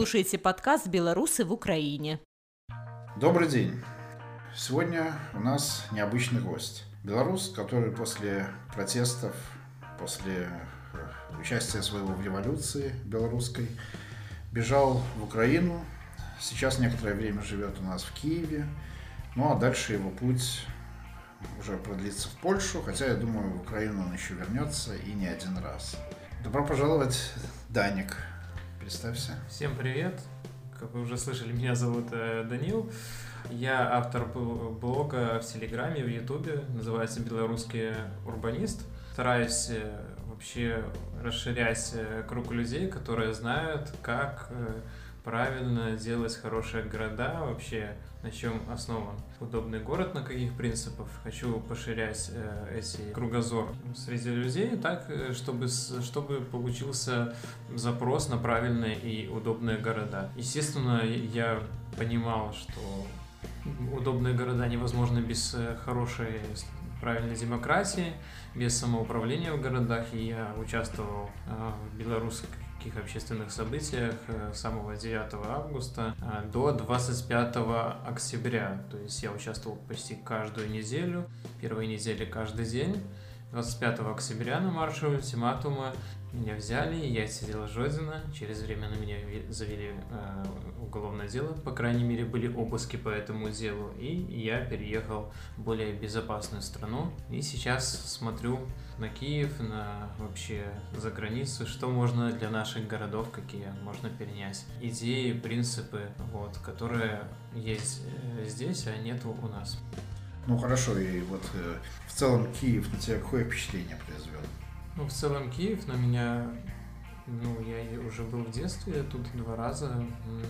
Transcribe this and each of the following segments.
слушаете подкаст «Белорусы в Украине». Добрый день. Сегодня у нас необычный гость. Белорус, который после протестов, после э, участия своего в революции белорусской, бежал в Украину. Сейчас некоторое время живет у нас в Киеве. Ну а дальше его путь уже продлится в Польшу, хотя я думаю, в Украину он еще вернется и не один раз. Добро пожаловать, Даник. Представься. Всем привет. Как вы уже слышали, меня зовут э, Данил. Я автор блога в Телеграме, в Ютубе, называется «Белорусский урбанист». Стараюсь э, вообще расширять э, круг людей, которые знают, как правильно делать хорошие города, вообще на чем основан удобный город, на каких принципах. Хочу поширять э, эти кругозор среди людей так, э, чтобы, чтобы получился запрос на правильные и удобные города. Естественно, я понимал, что удобные города невозможны без э, хорошей правильной демократии, без самоуправления в городах, и я участвовал э, в белорусской таких общественных событиях э, с самого 9 августа э, до 25 октября. То есть я участвовал почти каждую неделю, первые недели каждый день. 25 октября на марше ультиматума меня взяли, я сидел Жодина, через время на меня завели э, уголовное дело, по крайней мере были обыски по этому делу, и я переехал в более безопасную страну, и сейчас смотрю на Киев, на вообще за границу, что можно для наших городов, какие можно перенять. Идеи, принципы, вот, которые есть э, здесь, а нету у нас. Ну хорошо, и вот э, в целом Киев на тебя какое впечатление произвел? Ну, в целом Киев на меня, ну, я уже был в детстве тут два раза,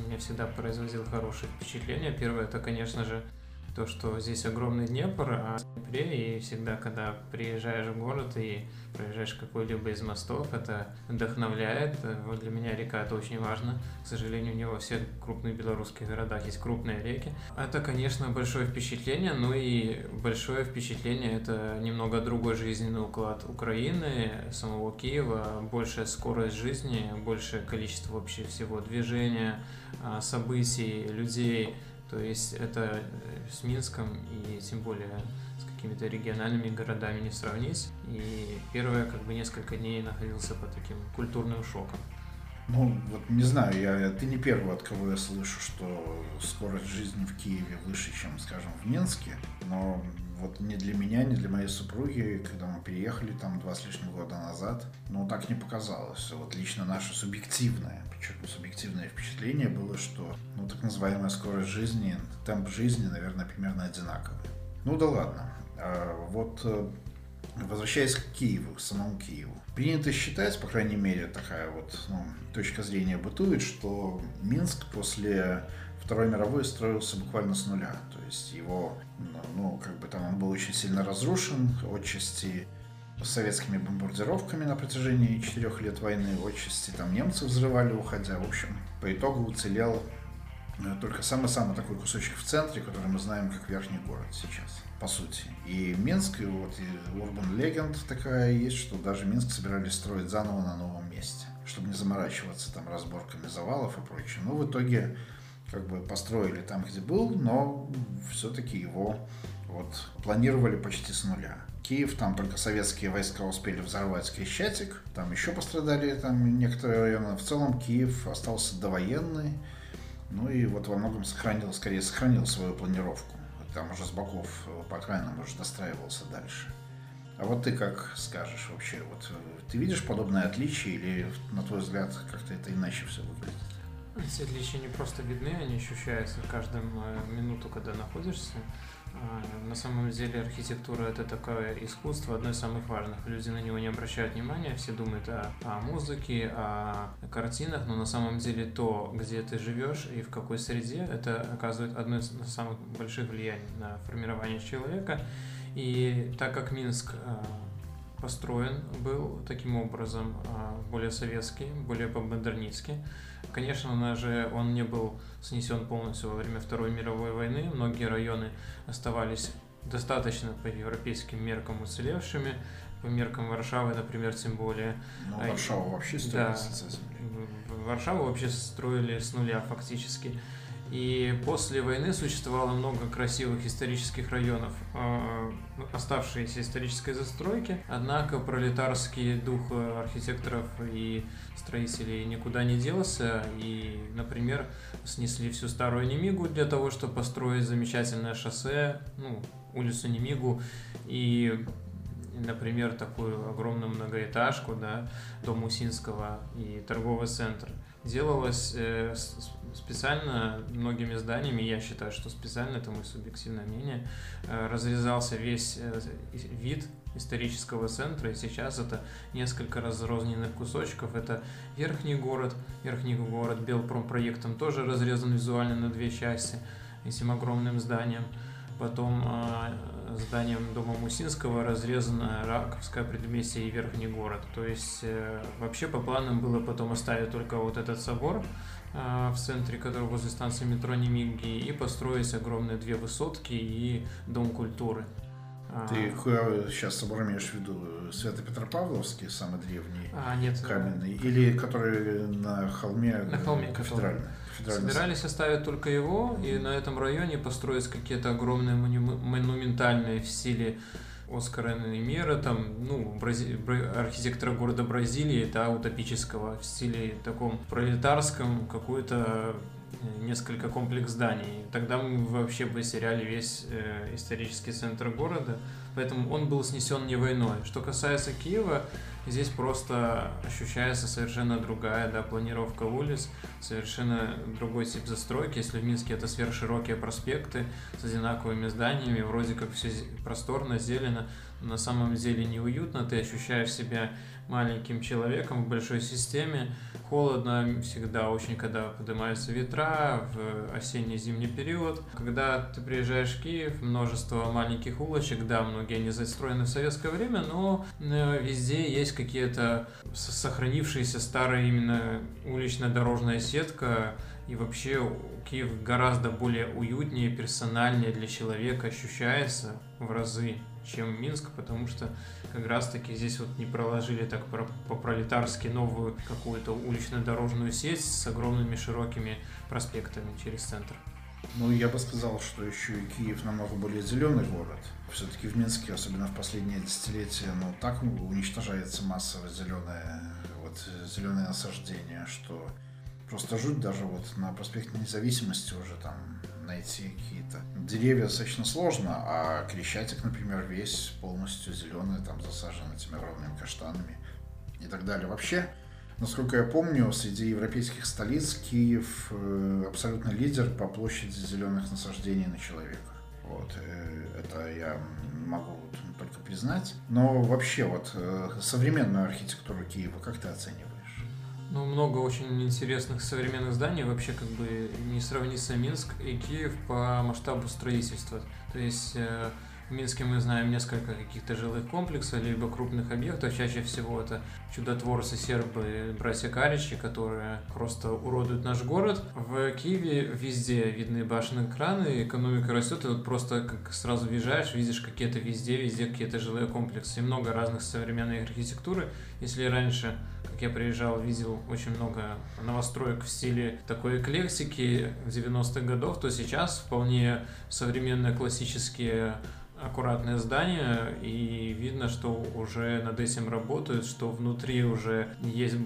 мне всегда производил хорошее впечатление. Первое, это, конечно же, то, что здесь огромный Днепр, а в Днепре, и всегда, когда приезжаешь в город и проезжаешь какой-либо из мостов, это вдохновляет. Вот для меня река это очень важно. К сожалению, не во всех крупных белорусских городах есть крупные реки. Это, конечно, большое впечатление, но и большое впечатление это немного другой жизненный уклад Украины, самого Киева, большая скорость жизни, большее количество вообще всего движения, а, событий, людей – то есть это э, с Минском и тем более с какими-то региональными городами не сравнить. И первые как бы несколько дней находился под таким культурным шоком. Ну, вот не знаю, я, ты не первый, от кого я слышу, что скорость жизни в Киеве выше, чем, скажем, в Минске. Но вот не для меня, не для моей супруги, когда мы переехали там два с лишним года назад, ну, так не показалось. Вот лично наше субъективное, причем субъективное впечатление было, что, ну, так называемая скорость жизни, темп жизни, наверное, примерно одинаковый. Ну да ладно. А вот э, Возвращаясь к Киеву, к самому Киеву. Принято считать, по крайней мере, такая вот ну, точка зрения бытует, что Минск после Второй мировой строился буквально с нуля. То есть его, ну, как бы там он был очень сильно разрушен, отчасти советскими бомбардировками на протяжении четырех лет войны, отчасти там немцы взрывали, уходя. В общем, по итогу уцелел только самый-самый такой кусочек в центре, который мы знаем как верхний город сейчас по сути. И Минск, и вот и Urban Legend такая есть, что даже Минск собирались строить заново на новом месте, чтобы не заморачиваться там разборками завалов и прочее. Но в итоге как бы построили там, где был, но все-таки его вот планировали почти с нуля. Киев, там только советские войска успели взорвать Крещатик, там еще пострадали там некоторые районы. В целом Киев остался довоенный, ну и вот во многом сохранил, скорее сохранил свою планировку там уже с боков э, по окраинам уже достраивался дальше. А вот ты как скажешь вообще? Вот э, ты видишь подобное отличие или, на твой взгляд, как-то это иначе все выглядит? Эти отличия не просто видны, они ощущаются каждую э, минуту, когда находишься. А, на самом деле архитектура это такое искусство, одно из самых важных. Люди на него не обращают внимания, все думают о, о музыке, о картинах, но на самом деле то, где ты живешь и в какой среде, это оказывает одно из самых больших влияний на формирование человека. И так как Минск а, построен был таким образом а, более советский, более по-модернистски, Конечно, он же он не был снесен полностью во время Второй мировой войны. Многие районы оставались достаточно по европейским меркам уцелевшими, по меркам Варшавы, например, тем более. Ну, А, Варшаву вообще да. земли. В- Варшаву вообще строили с нуля фактически. И после войны существовало много красивых исторических районов, э, оставшиеся исторической застройки. Однако пролетарский дух э, архитекторов и строителей никуда не делся. И, например, снесли всю старую Немигу для того, чтобы построить замечательное шоссе, ну, улицу Немигу. И например, такую огромную многоэтажку, да, дом Усинского и торговый центр. Делалось э, специально многими зданиями, я считаю, что специально, это мое субъективное мнение, э, разрезался весь э, вид исторического центра, и сейчас это несколько разрозненных кусочков. Это верхний город, верхний город Белпромпроектом тоже разрезан визуально на две части этим огромным зданием. Потом э, зданием дома Мусинского разрезано Раковское предместье и Верхний город. То есть э, вообще по планам было потом оставить только вот этот собор в центре, который возле станции метро Немиги, и построить огромные две высотки и дом культуры. А, Ты сейчас собор имеешь в виду Свято-Петропавловский, самый древний, а, нет, каменный, или который на холме, На холме, э, который- кафедральный? кафедральный Собирались оставить только его, и на этом районе построить какие-то огромные монументальные в стиле Оскара Немера, там, ну, брази- бра- архитектора города Бразилии, да, утопического, в стиле таком пролетарском, какой-то э, несколько комплекс зданий. Тогда мы вообще бы теряли весь э, исторический центр города, поэтому он был снесен не войной. Что касается Киева, здесь просто ощущается совершенно другая да, планировка улиц, совершенно другой тип застройки. Если в Минске это сверхширокие проспекты с одинаковыми зданиями, вроде как все просторно, зелено, но на самом деле неуютно, ты ощущаешь себя маленьким человеком в большой системе. Холодно всегда очень, когда поднимаются ветра в осенне-зимний период. Когда ты приезжаешь в Киев, множество маленьких улочек, да, многие они застроены в советское время, но э, везде есть какие-то сохранившиеся старые именно улично-дорожная сетка, и вообще Киев гораздо более уютнее, персональнее для человека ощущается в разы, чем Минск, потому что как раз-таки здесь вот не проложили так про- по-пролетарски новую какую-то улично-дорожную сеть с огромными широкими проспектами через центр. Ну, я бы сказал, что еще и Киев намного более зеленый город. Все-таки в Минске, особенно в последние десятилетия, ну, так уничтожается массово зеленое, вот, зеленое насаждение, что просто жуть даже вот на проспекте Независимости уже там найти какие-то деревья достаточно сложно, а Крещатик, например, весь полностью зеленый, там засажен этими огромными каштанами и так далее. Вообще, Насколько я помню, среди европейских столиц Киев э, абсолютно лидер по площади зеленых насаждений на человека. Вот, э, это я могу только признать. Но вообще вот э, современную архитектуру Киева как ты оцениваешь? Ну, много очень интересных современных зданий. Вообще, как бы не сравнится Минск и Киев по масштабу строительства. То есть э, в Минске мы знаем несколько каких-то жилых комплексов, либо крупных объектов. Чаще всего это чудотворцы сербы, братья Каричи, которые просто уродуют наш город. В Киеве везде видны башенные краны, экономика растет, и вот просто как сразу въезжаешь, видишь какие-то везде, везде какие-то жилые комплексы. И много разных современной архитектуры. Если раньше как я приезжал, видел очень много новостроек в стиле такой эклектики 90-х годов, то сейчас вполне современные классические аккуратные здания, и видно, что уже над этим работают, что внутри уже есть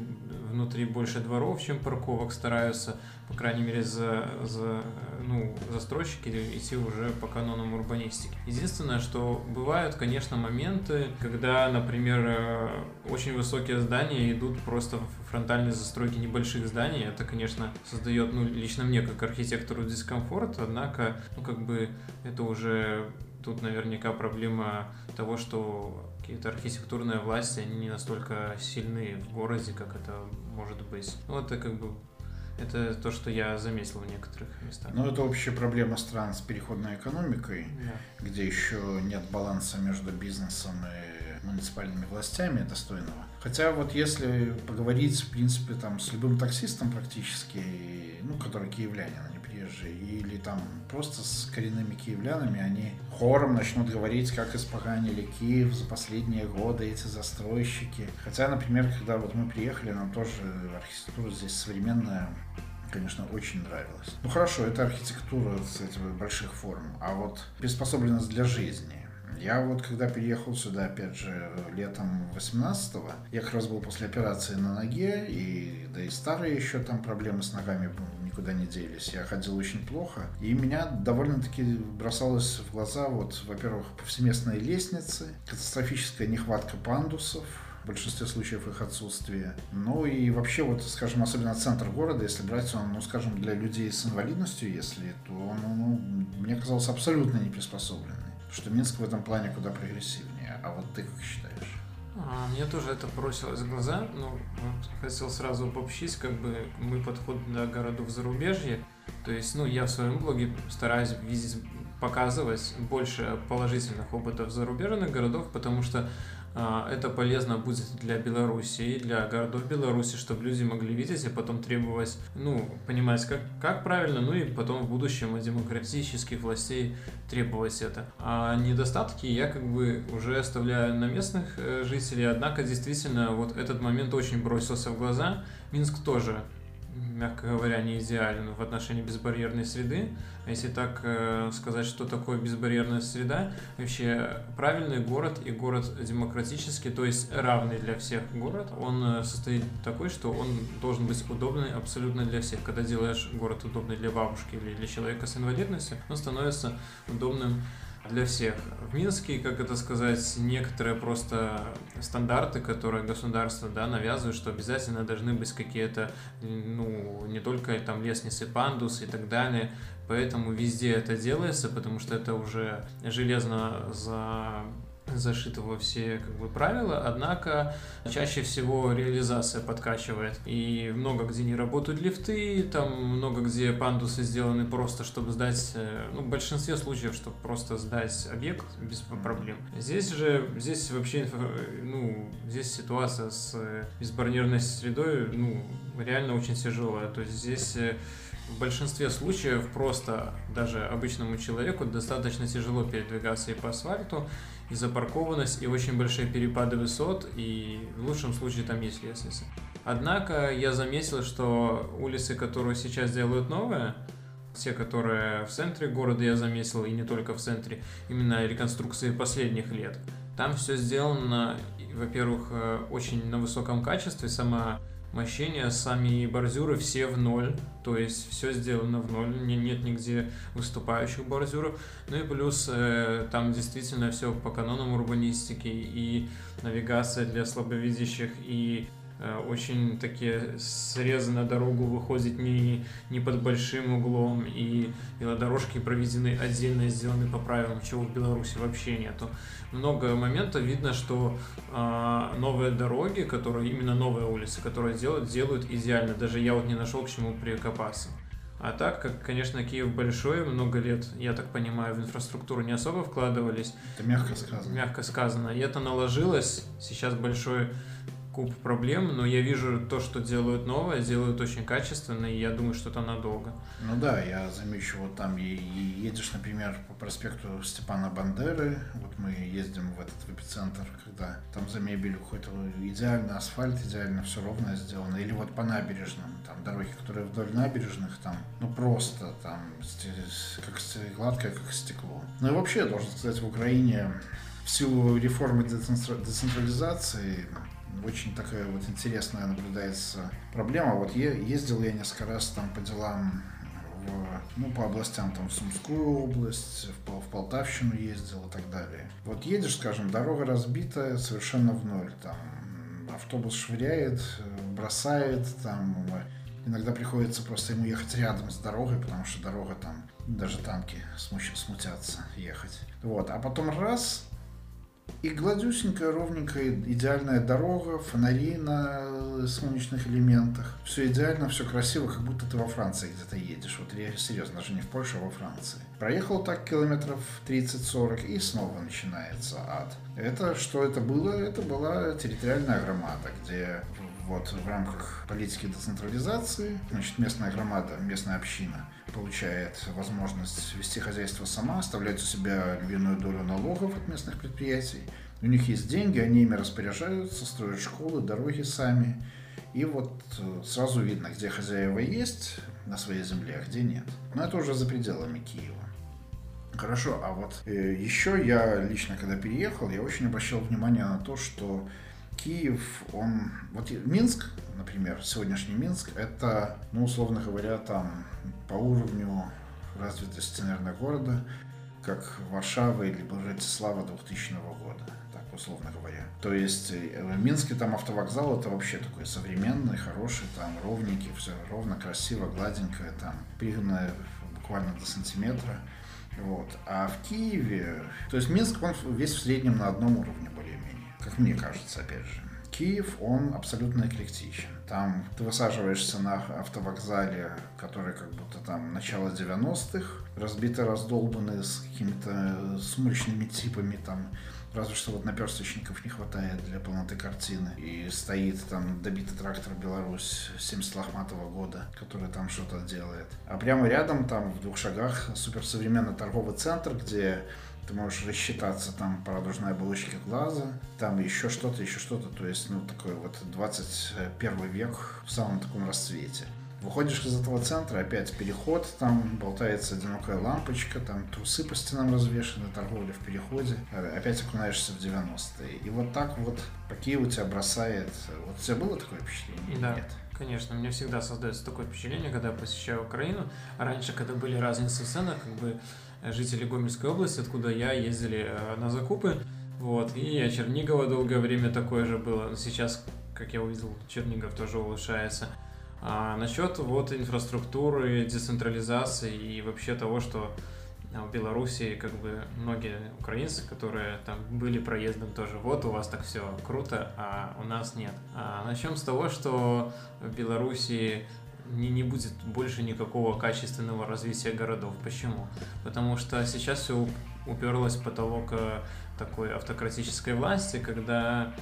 внутри больше дворов, чем парковок, стараются, по крайней мере, за, за, ну, застройщики идти уже по канонам урбанистики. Единственное, что бывают, конечно, моменты, когда, например, э, очень высокие здания идут просто в фронтальной застройке небольших зданий. Это, конечно, создает, ну, лично мне, как архитектору, дискомфорт, однако, ну, как бы, это уже тут наверняка проблема того, что какие-то архитектурные власти, они не настолько сильны в городе, как это может быть. Ну, это как бы это то, что я заметил в некоторых местах. Ну, это общая проблема стран с переходной экономикой, Да. где еще нет баланса между бизнесом и муниципальными властями достойного. Хотя вот если поговорить, в принципе, там с любым таксистом практически, ну, который киевлянин, приезжие, или там просто с коренными киевлянами, они хором начнут говорить, как испоганили Киев за последние годы эти застройщики. Хотя, например, когда вот мы приехали, нам тоже архитектура здесь современная конечно, очень нравилась. Ну хорошо, это архитектура этих больших форм, а вот приспособленность для жизни. Я вот когда переехал сюда, опять же, летом 18-го, я как раз был после операции на ноге, и да и старые еще там проблемы с ногами никуда не делись. Я ходил очень плохо, и меня довольно-таки бросалось в глаза, вот, во-первых, повсеместные лестницы, катастрофическая нехватка пандусов, в большинстве случаев их отсутствие. Ну и вообще, вот, скажем, особенно центр города, если брать он, ну, скажем, для людей с инвалидностью, если, то он, ну, мне казалось абсолютно не приспособленный что Минск в этом плане куда прогрессивнее. А вот ты как считаешь? А, мне тоже это бросилось в глаза. Ну, вот, хотел сразу обобщить, как бы мы подход на городов зарубежья. То есть, ну, я в своем блоге стараюсь видеть, показывать больше положительных опытов зарубежных городов, потому что это полезно будет для Беларуси и для городов Беларуси, чтобы люди могли видеть и потом требовать, ну, понимать, как, как правильно, ну и потом в будущем от демократических властей требовать это. А недостатки я как бы уже оставляю на местных э, жителей, однако действительно вот этот момент очень бросился в глаза. Минск тоже мягко говоря, не идеален в отношении безбарьерной среды. А если так э, сказать, что такое безбарьерная среда, вообще правильный город и город демократический, то есть равный для всех город, он э, состоит такой, что он должен быть удобный абсолютно для всех. Когда делаешь город удобный для бабушки или для человека с инвалидностью, он становится удобным для всех. В Минске, как это сказать, некоторые просто стандарты, которые государство да, навязывает, что обязательно должны быть какие-то, ну, не только там лестницы, пандусы и так далее. Поэтому везде это делается, потому что это уже железно за зашито во все как бы правила, однако чаще всего реализация подкачивает. И много где не работают лифты, там много где пандусы сделаны просто, чтобы сдать, э, ну, в большинстве случаев, чтобы просто сдать объект без проблем. Здесь же, здесь вообще, ну, здесь ситуация с безбарьерной средой, ну, реально очень тяжелая. То есть здесь э, в большинстве случаев просто даже обычному человеку достаточно тяжело передвигаться и по асфальту, запаркованность, и очень большие перепады высот, и в лучшем случае там есть лестница. Однако я заметил, что улицы, которые сейчас делают новые, те, которые в центре города я заметил, и не только в центре, именно реконструкции последних лет. Там все сделано, во-первых, э, очень на высоком качестве, сама мощение, сами бордюры все в ноль, то есть все сделано в ноль, не, нет нигде выступающих бордюров. Ну и плюс э, там действительно все по канонам урбанистики и навигация для слабовидящих и очень такие срезы на дорогу выходят не, не под большим углом, и велодорожки проведены отдельно, сделаны по правилам, чего в Беларуси вообще нету. Много моментов видно, что э, новые дороги, которые, именно новые улицы, которые делают, делают идеально. Даже я вот не нашел к чему прикопаться. А так, как, конечно, Киев большой, много лет, я так понимаю, в инфраструктуру не особо вкладывались. Это мягко сказано. Мягко сказано. И это наложилось. Сейчас большой куб проблем, но я вижу то, что делают новое, делают очень качественно, и я думаю, что это надолго. Ну да, я замечу, вот там едешь, например, по проспекту Степана Бандеры, вот мы ездим в этот в эпицентр, когда там за мебелью какой-то идеальный асфальт, идеально все ровно сделано, или вот по набережным, там дороги, которые вдоль набережных, там, ну просто там как гладкое, как стекло. Ну и вообще, я должен сказать, в Украине в силу реформы децентрализации очень такая вот интересная наблюдается проблема. Вот я ездил я несколько раз там по делам в, ну, по областям, там, в Сумскую область, в, в Полтавщину ездил и так далее. Вот едешь, скажем, дорога разбитая совершенно в ноль, там, автобус швыряет, бросает, там, иногда приходится просто ему ехать рядом с дорогой, потому что дорога там, даже танки смутятся ехать. Вот, а потом раз, и гладюсенькая, ровненькая, идеальная дорога, фонари на солнечных элементах. Все идеально, все красиво, как будто ты во Франции где-то едешь. Вот я серьезно, даже не в Польше, а во Франции. Проехал так километров 30-40 и снова начинается ад. Это что это было? Это была территориальная громада, где вот в рамках политики децентрализации, значит, местная громада, местная община получает возможность вести хозяйство сама, оставлять у себя львиную долю налогов от местных предприятий. У них есть деньги, они ими распоряжаются, строят школы, дороги сами. И вот э, сразу видно, где хозяева есть на своей земле, а где нет. Но это уже за пределами Киева. Хорошо, а вот э, еще я лично, когда переехал, я очень обращал внимание на то, что Киев, он... Вот Минск, например, сегодняшний Минск, это, ну, условно говоря, там по уровню развитости, наверное, города, как Варшава или Братислава 2000 года, так условно говоря. То есть э, в Минске там автовокзал это вообще такой современный, хороший, там ровненький, все ровно, красиво, гладенькое, там пригнанное буквально до сантиметра. Вот. А в Киеве, то есть Минск, он весь в среднем на одном уровне более-менее, как мне кажется, опять же. Киев, он абсолютно эклектичен. Там ты высаживаешься на автовокзале, который как будто там начало 90-х, разбито, раздолбанный с какими-то сумрачными типами, там Разве что вот наперсточников не хватает для полноты картины. И стоит там добитый трактор Беларусь 70 лохматого года, который там что-то делает. А прямо рядом, там в двух шагах, суперсовременный торговый центр, где ты можешь рассчитаться там по радужной оболочке глаза, там еще что-то, еще что-то. То есть, ну, такой вот 21 век в самом таком расцвете. Выходишь из этого центра, опять переход, там болтается одинокая лампочка, там трусы по стенам развешаны, торговля в переходе, опять окунаешься в 90-е. И вот так вот по Киеву тебя бросает. Вот у тебя было такое впечатление? Да. Нет. Конечно, мне всегда создается такое впечатление, когда я посещаю Украину. Раньше, когда были разницы в ценах, как бы жители Гомельской области, откуда я, ездили э, на закупы. Вот, и Чернигова долгое время такое же было. Сейчас, как я увидел, Чернигов тоже улучшается. А насчет вот инфраструктуры, децентрализации и вообще того, что а, в Беларуси как бы многие украинцы, которые там были проездом тоже, вот у вас так все круто, а у нас нет. А начнем с того, что в Беларуси не, не будет больше никакого качественного развития городов. Почему? Потому что сейчас все уперлось в потолок э, такой автократической власти, когда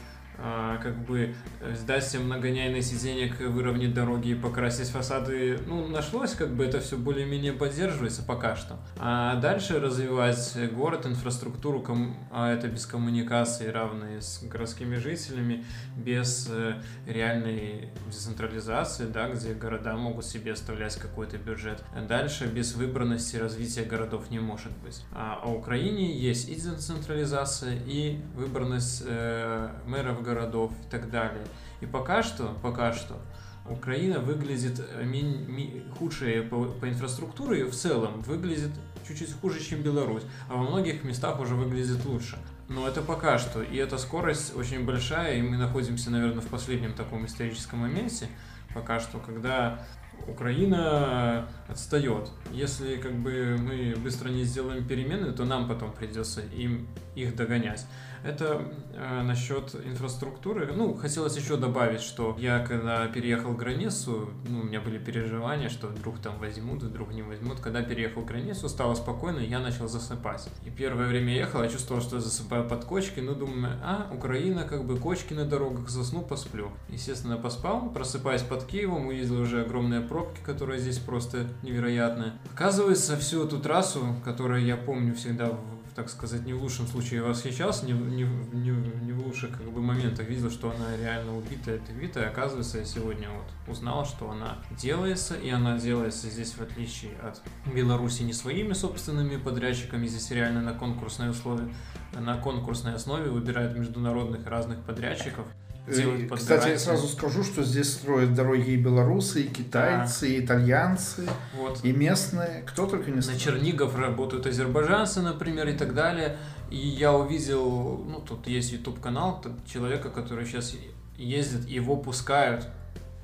как бы э, сдать всем многонейный сиденье, выровнять дороги и покрасить фасады, ну, нашлось, как бы это все более-менее поддерживается пока что. А дальше развивать город, инфраструктуру, ком... а это без коммуникации, равные с городскими жителями, без э, реальной децентрализации, да, где города могут себе оставлять какой-то бюджет. Дальше без выбранности развития городов не может быть. А в Украине есть и децентрализация, и выбранность э, мэров городов городов и так далее. И пока что, пока что, Украина выглядит э, ми, ми, худшее по, по инфраструктуре и в целом выглядит чуть-чуть хуже, чем Беларусь, а во многих местах уже выглядит лучше. Но это пока что, и эта скорость очень большая, и мы находимся, наверное, в последнем таком историческом моменте, пока что, когда Украина отстает. Если как бы мы быстро не сделаем перемены, то нам потом придется им их догонять. Это э, насчет инфраструктуры. Ну, хотелось еще добавить, что я когда переехал в границу, ну, у меня были переживания, что вдруг там возьмут, вдруг не возьмут. Когда переехал в границу, стало спокойно, я начал засыпать. И первое время ехал, я чувствовал, что засыпаю под кочки, но думаю, а, Украина, как бы кочки на дорогах, засну, посплю. Естественно, поспал, просыпаясь под Киевом, увидел уже огромные пробки, которые здесь просто невероятные. Оказывается, всю эту трассу, которую я помню всегда так сказать, не в лучшем случае восхищался, не, не, не, не в лучших как бы, моментах видел, что она реально убитая, отбитая. Оказывается, я сегодня вот узнал, что она делается, и она делается здесь, в отличие от Беларуси, не своими собственными подрядчиками, здесь реально на конкурсной условии, на конкурсной основе выбирают международных разных подрядчиков. Э, кстати, я сразу скажу, что здесь строят дороги и белорусы, и китайцы, да. и итальянцы, вот. и местные, кто только не строит. На Чернигов работают азербайджанцы, например, и так далее. И я увидел, ну, тут есть YouTube канал человека, который сейчас ездит, его пускают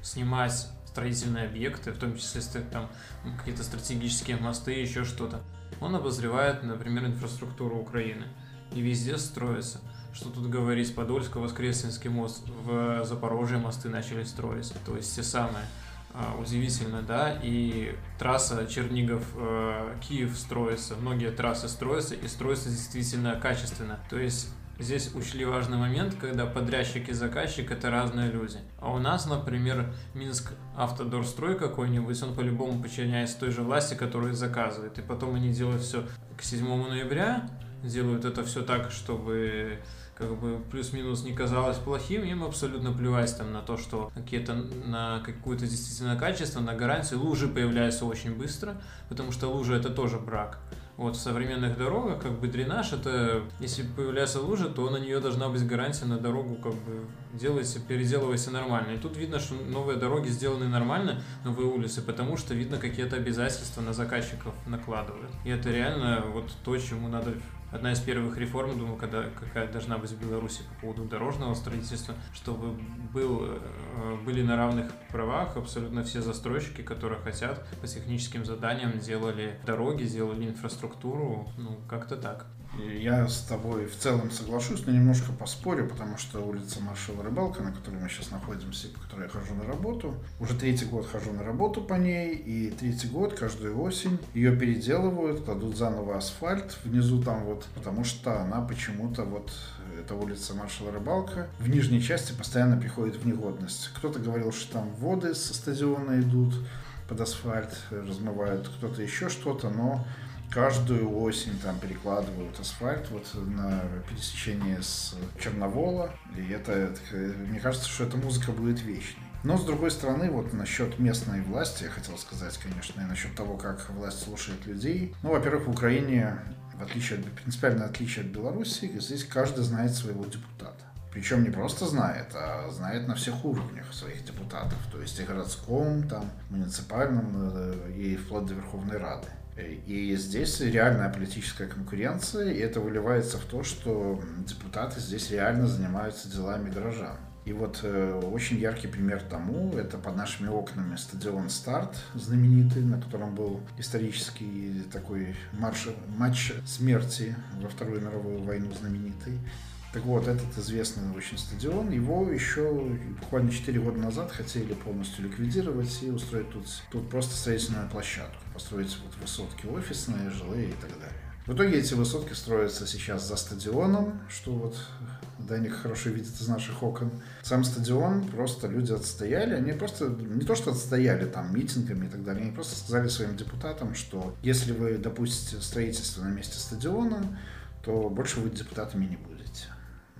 снимать строительные объекты, в том числе там какие-то стратегические мосты, еще что-то. Он обозревает, например, инфраструктуру Украины. И везде строится что тут говорить, Подольско-Воскресенский мост, в Запорожье мосты начали строиться, то есть все самые. А, удивительно, да, и трасса Чернигов-Киев э, строится, многие трассы строятся и строятся действительно качественно. То есть здесь учли важный момент, когда подрядчик и заказчик это разные люди. А у нас, например, Минск автодорстрой какой-нибудь, он по-любому подчиняется той же власти, которую заказывает. И потом они делают все к 7 ноября, делают это все так, чтобы как бы плюс-минус не казалось плохим, им абсолютно плевать там на то, что какие-то на какое-то действительно качество, на гарантию. Лужи появляются очень быстро, потому что лужа это тоже брак. Вот в современных дорогах как бы дренаж это, если появляется лужа, то на нее должна быть гарантия на дорогу, как бы делайся, переделывайся нормально. И тут видно, что новые дороги сделаны нормально, новые улицы, потому что видно какие-то обязательства на заказчиков накладывают. И это реально вот то, чему надо одна из первых реформ, думаю, когда, какая должна быть в Беларуси по поводу дорожного строительства, чтобы был, э, были на равных правах абсолютно все застройщики, которые хотят по техническим заданиям делали дороги, делали инфраструктуру, ну, как-то так. Я с тобой в целом соглашусь, но немножко поспорю, потому что улица Маршала Рыбалка, на которой мы сейчас находимся, по которой я хожу на работу, уже третий год хожу на работу по ней, и третий год, каждую осень, ее переделывают, кладут заново асфальт внизу там вот, потому что она почему-то вот, эта улица Маршала Рыбалка, в нижней части постоянно приходит в негодность. Кто-то говорил, что там воды со стадиона идут под асфальт, размывают, кто-то еще что-то, но каждую осень там перекладывают асфальт вот на пересечении с Черновола. И это, мне кажется, что эта музыка будет вечной. Но, с другой стороны, вот насчет местной власти, я хотел сказать, конечно, и насчет того, как власть слушает людей. Ну, во-первых, в Украине, в отличие от, принципиальное отличие от Беларуси, здесь каждый знает своего депутата. Причем не просто знает, а знает на всех уровнях своих депутатов. То есть и городском, там, муниципальном, э, и вплоть до Верховной Рады. И здесь реальная политическая конкуренция, и это выливается в то, что депутаты здесь реально занимаются делами горожан. И вот э, очень яркий пример тому, это под нашими окнами стадион «Старт» знаменитый, на котором был исторический такой марш, матч смерти во Вторую мировую войну знаменитый. Так вот, этот известный очень стадион, его еще буквально 4 года назад хотели полностью ликвидировать и устроить тут, тут просто строительную площадку, построить вот высотки офисные, жилые и так далее. В итоге эти высотки строятся сейчас за стадионом, что вот Даник хорошо видит из наших окон. Сам стадион просто люди отстояли. Они просто не то, что отстояли там митингами и так далее, они просто сказали своим депутатам, что если вы допустите строительство на месте стадиона, то больше вы депутатами не будете.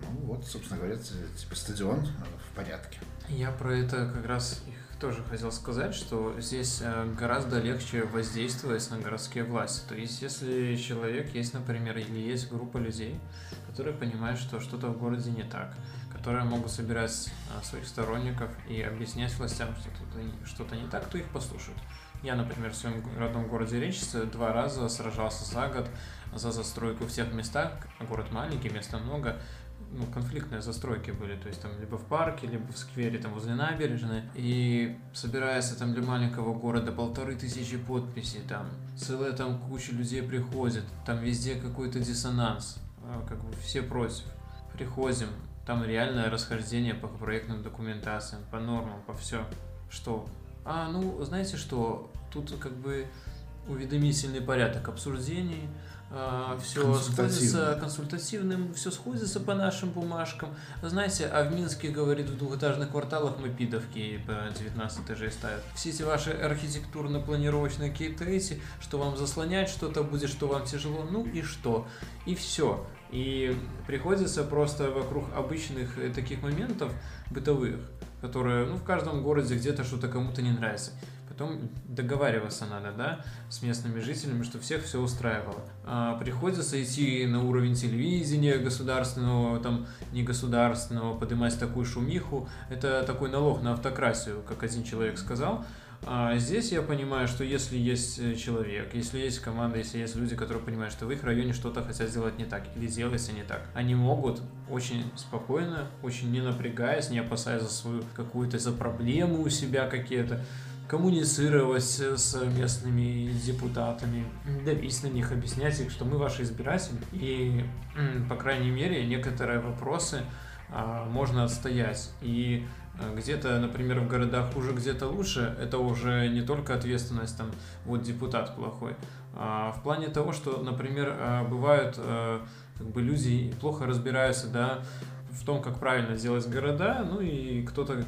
Ну вот, собственно говоря, типа стадион э, в порядке. Я про это как раз тоже хотел сказать, что здесь э, гораздо легче воздействовать на городские власти. То есть, если человек есть, например, или есть группа людей, которые понимают, что что-то в городе не так, которые могут собирать э, своих сторонников и объяснять властям, что что-то не так, то их послушают. Я, например, в своем родном городе Речице два раза сражался за год за застройку в тех местах, город маленький, места много, ну, конфликтные застройки были, то есть там либо в парке, либо в сквере, там возле набережной, и собирается там для маленького города полторы тысячи подписей, там целая там куча людей приходит, там везде какой-то диссонанс, а, как бы все против. Приходим, там реальное расхождение по проектным документациям, по нормам, по все. Что? А, ну, знаете что, тут как бы уведомительный порядок обсуждений, все сходится консультативным, все сходится по нашим бумажкам. Знаете, а в Минске, говорит, в двухэтажных кварталах мы пидовки по 19 этажей ставят. Все эти ваши архитектурно-планировочные какие-то эти, что вам заслонять что-то будет, что вам тяжело, ну и что? И все. И приходится просто вокруг обычных э, таких моментов бытовых, которые, ну, в каждом городе где-то что-то кому-то не нравится потом договариваться надо, да, с местными жителями, что всех все устраивало. А приходится идти на уровень телевидения государственного, там, негосударственного, поднимать такую шумиху. Это такой налог на автократию, как один человек сказал. А здесь я понимаю, что если есть э, человек, если есть команда, если есть люди, которые понимают, что в их районе что-то хотят сделать не так или делается не так, они могут очень спокойно, очень не напрягаясь, не опасаясь за свою какую-то за проблему у себя какие-то, коммуницировать с местными депутатами, давить на них, объяснять их, что мы ваши избиратели. И, по крайней мере, некоторые вопросы а, можно отстоять. И а, где-то, например, в городах хуже, где-то лучше, это уже не только ответственность, там, вот депутат плохой, а в плане того, что, например, а, бывают как бы люди плохо разбираются, да, в том, как правильно сделать города, ну и кто-то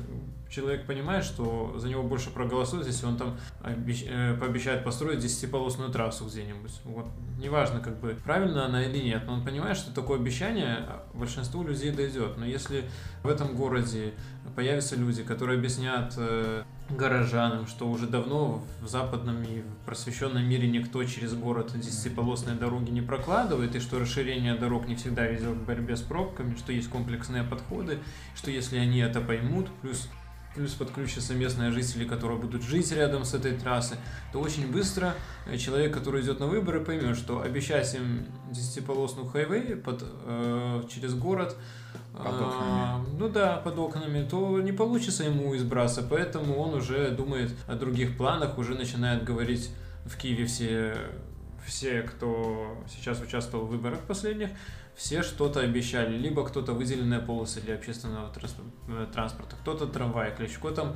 человек понимает, что за него больше проголосуют, если он там обещ... Э, пообещает построить десятиполосную трассу где-нибудь. Вот. Неважно, как бы, правильно она или нет, но он понимает, что такое обещание большинству людей дойдет. Но если в этом городе появятся люди, которые объяснят э, горожанам, что уже давно в западном и в просвещенном мире никто через город десятиполосные дороги не прокладывает, и что расширение дорог не всегда ведет к борьбе с пробками, что есть комплексные подходы, что если они это поймут, плюс плюс подключатся местные жители, которые будут жить рядом с этой трассой, то очень быстро э, человек, который идет на выборы, поймет, что обещать им десятиполосную хайвей под, э, через город, под окнами. Э, ну да, под окнами, то не получится ему избраться, поэтому он уже думает о других планах, уже начинает говорить в Киеве все все, кто сейчас участвовал в выборах последних, все что-то обещали. Либо кто-то выделенные полосы для общественного э, транспорта, кто-то трамвай, Кличко там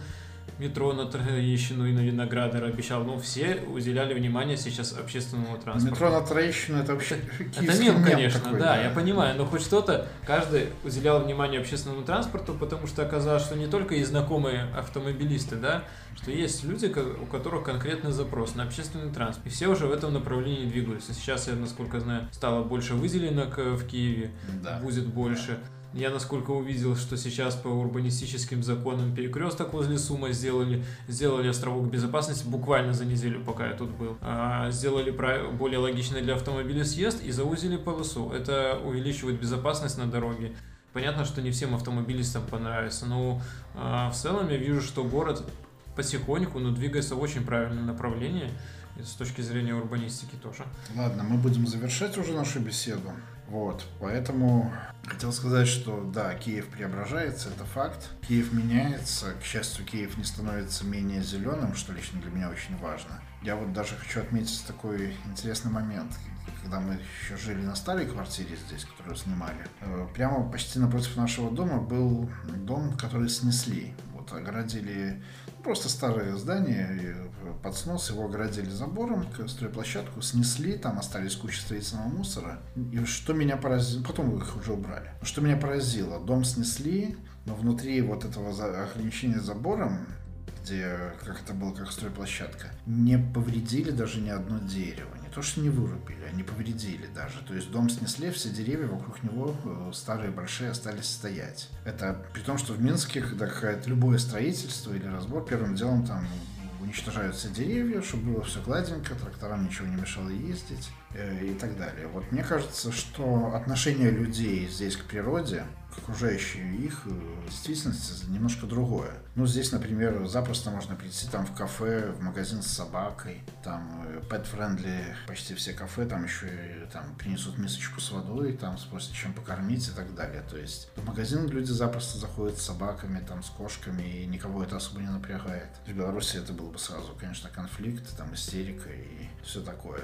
метро на Троещину и на Виноградар обещал. Ну, все уделяли внимание сейчас общественному транспорту. Метро на Троещину это вообще Это мем, конечно, такой, да, да, я понимаю, но хоть что-то, каждый уделял внимание общественному транспорту, потому что оказалось, что не только есть знакомые автомобилисты, да, что есть люди, у которых конкретный запрос на общественный транспорт. И все уже в этом направлении двигаются. Сейчас, я, насколько знаю, стало больше выделенок в Киеве, да. будет больше. Да я насколько увидел, что сейчас по урбанистическим законам перекресток возле Сума сделали, сделали островок безопасности буквально за неделю, пока я тут был. А, сделали более логичный для автомобиля съезд и заузили полосу. Это увеличивает безопасность на дороге. Понятно, что не всем автомобилистам понравится, но а, в целом я вижу, что город потихоньку, но двигается в очень правильном направлении. С точки зрения урбанистики тоже. Ладно, мы будем завершать уже нашу беседу. Вот, поэтому хотел сказать, что да, Киев преображается, это факт. Киев меняется. К счастью, Киев не становится менее зеленым, что лично для меня очень важно. Я вот даже хочу отметить такой интересный момент. Когда мы еще жили на старой квартире здесь, которую снимали, э, прямо почти напротив нашего дома был дом, который снесли. Вот огородили Просто старое здание, под снос его оградили забором, стройплощадку снесли, там остались куча строительного мусора. И что меня поразило, потом их уже убрали. Что меня поразило, дом снесли, но внутри вот этого ограничения забором где как это было как стройплощадка, не повредили даже ни одно дерево то, что не вырубили, они повредили даже. То есть дом снесли, все деревья вокруг него э, старые, большие, остались стоять. Это при том, что в Минске, когда какое-то любое строительство или разбор, первым делом там уничтожаются деревья, чтобы было все гладенько, тракторам ничего не мешало ездить э, и так далее. Вот мне кажется, что отношение людей здесь к природе окружающие их э, действительность немножко другое. Ну, здесь, например, запросто можно прийти там в кафе, в магазин с собакой, там э, pet-friendly почти все кафе, там еще и, там принесут мисочку с водой, там спросят, чем покормить и так далее. То есть в магазин люди запросто заходят с собаками, там, с кошками, и никого это особо не напрягает. В Беларуси это был бы сразу, конечно, конфликт, там, истерика и все такое.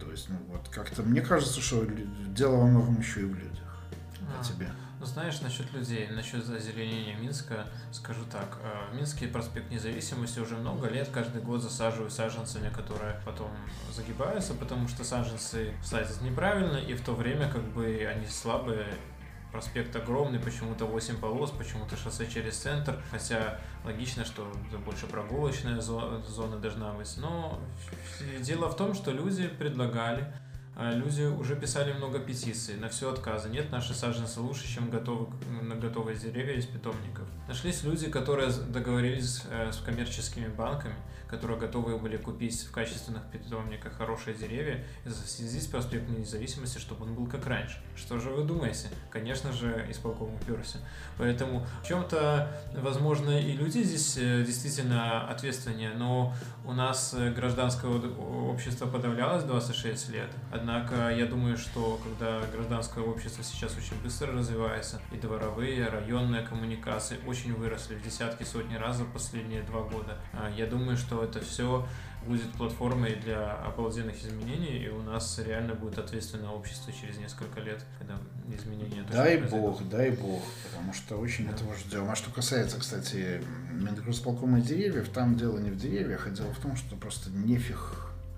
То есть, ну, вот как-то мне кажется, что дело во многом еще и в людях. А, тебе. Ну, знаешь, насчет людей, насчет озеленения Минска, скажу так. Э, в Минске проспект независимости уже много лет, каждый год засаживают саженцами, которые потом загибаются, потому что саженцы садят неправильно, и в то время как бы они слабые, проспект огромный, почему-то 8 полос, почему-то шоссе через центр, хотя логично, что это больше прогулочная зона, должна быть. Но дело в том, что люди предлагали люди уже писали много петиций, на все отказы. Нет, наши саженцы лучше, чем готовы, на готовые деревья из питомников. Нашлись люди, которые договорились э, с коммерческими банками, которые готовы были купить в качественных питомниках хорошие деревья и с проспектом независимости, чтобы он был как раньше. Что же вы думаете? Конечно же, исполком уперся. Поэтому в чем-то, возможно, и люди здесь э, действительно ответственнее, но у нас э, гражданское общество подавлялось 26 лет. Однако я думаю, что когда гражданское общество сейчас очень быстро развивается, и дворовые, районные коммуникации очень выросли в десятки, сотни раз за последние два года, а, я думаю, что это все будет платформой для обалденных изменений, и у нас реально будет ответственное общество через несколько лет, когда изменения Дай бог, дай бог, потому что очень да. этого ждем. А что касается, кстати, Мингрузполкома деревьев, там дело не в деревьях, а дело в том, что просто нефиг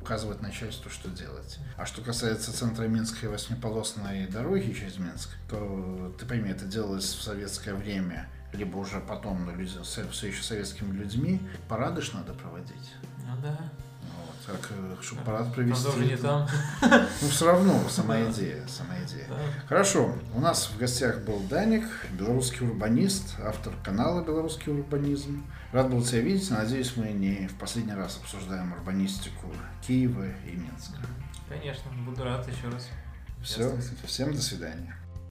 указывать начальству, что делать. А что касается центра Минска и восьмиполосной дороги через Минск, то ты пойми, это делалось в советское время, либо уже потом, но люди, все еще советскими людьми, парады ж надо проводить. Ну да. Вот, как, э, чтобы парад провести. Уже не там. Ну, все равно, сама идея, сама идея. Да. Хорошо, у нас в гостях был Даник, белорусский урбанист, автор канала «Белорусский урбанизм». Рад был тебя видеть, надеюсь, мы не в последний раз обсуждаем урбанистику Киева и Минска. Конечно, буду рад еще раз. Все, всем до свидания.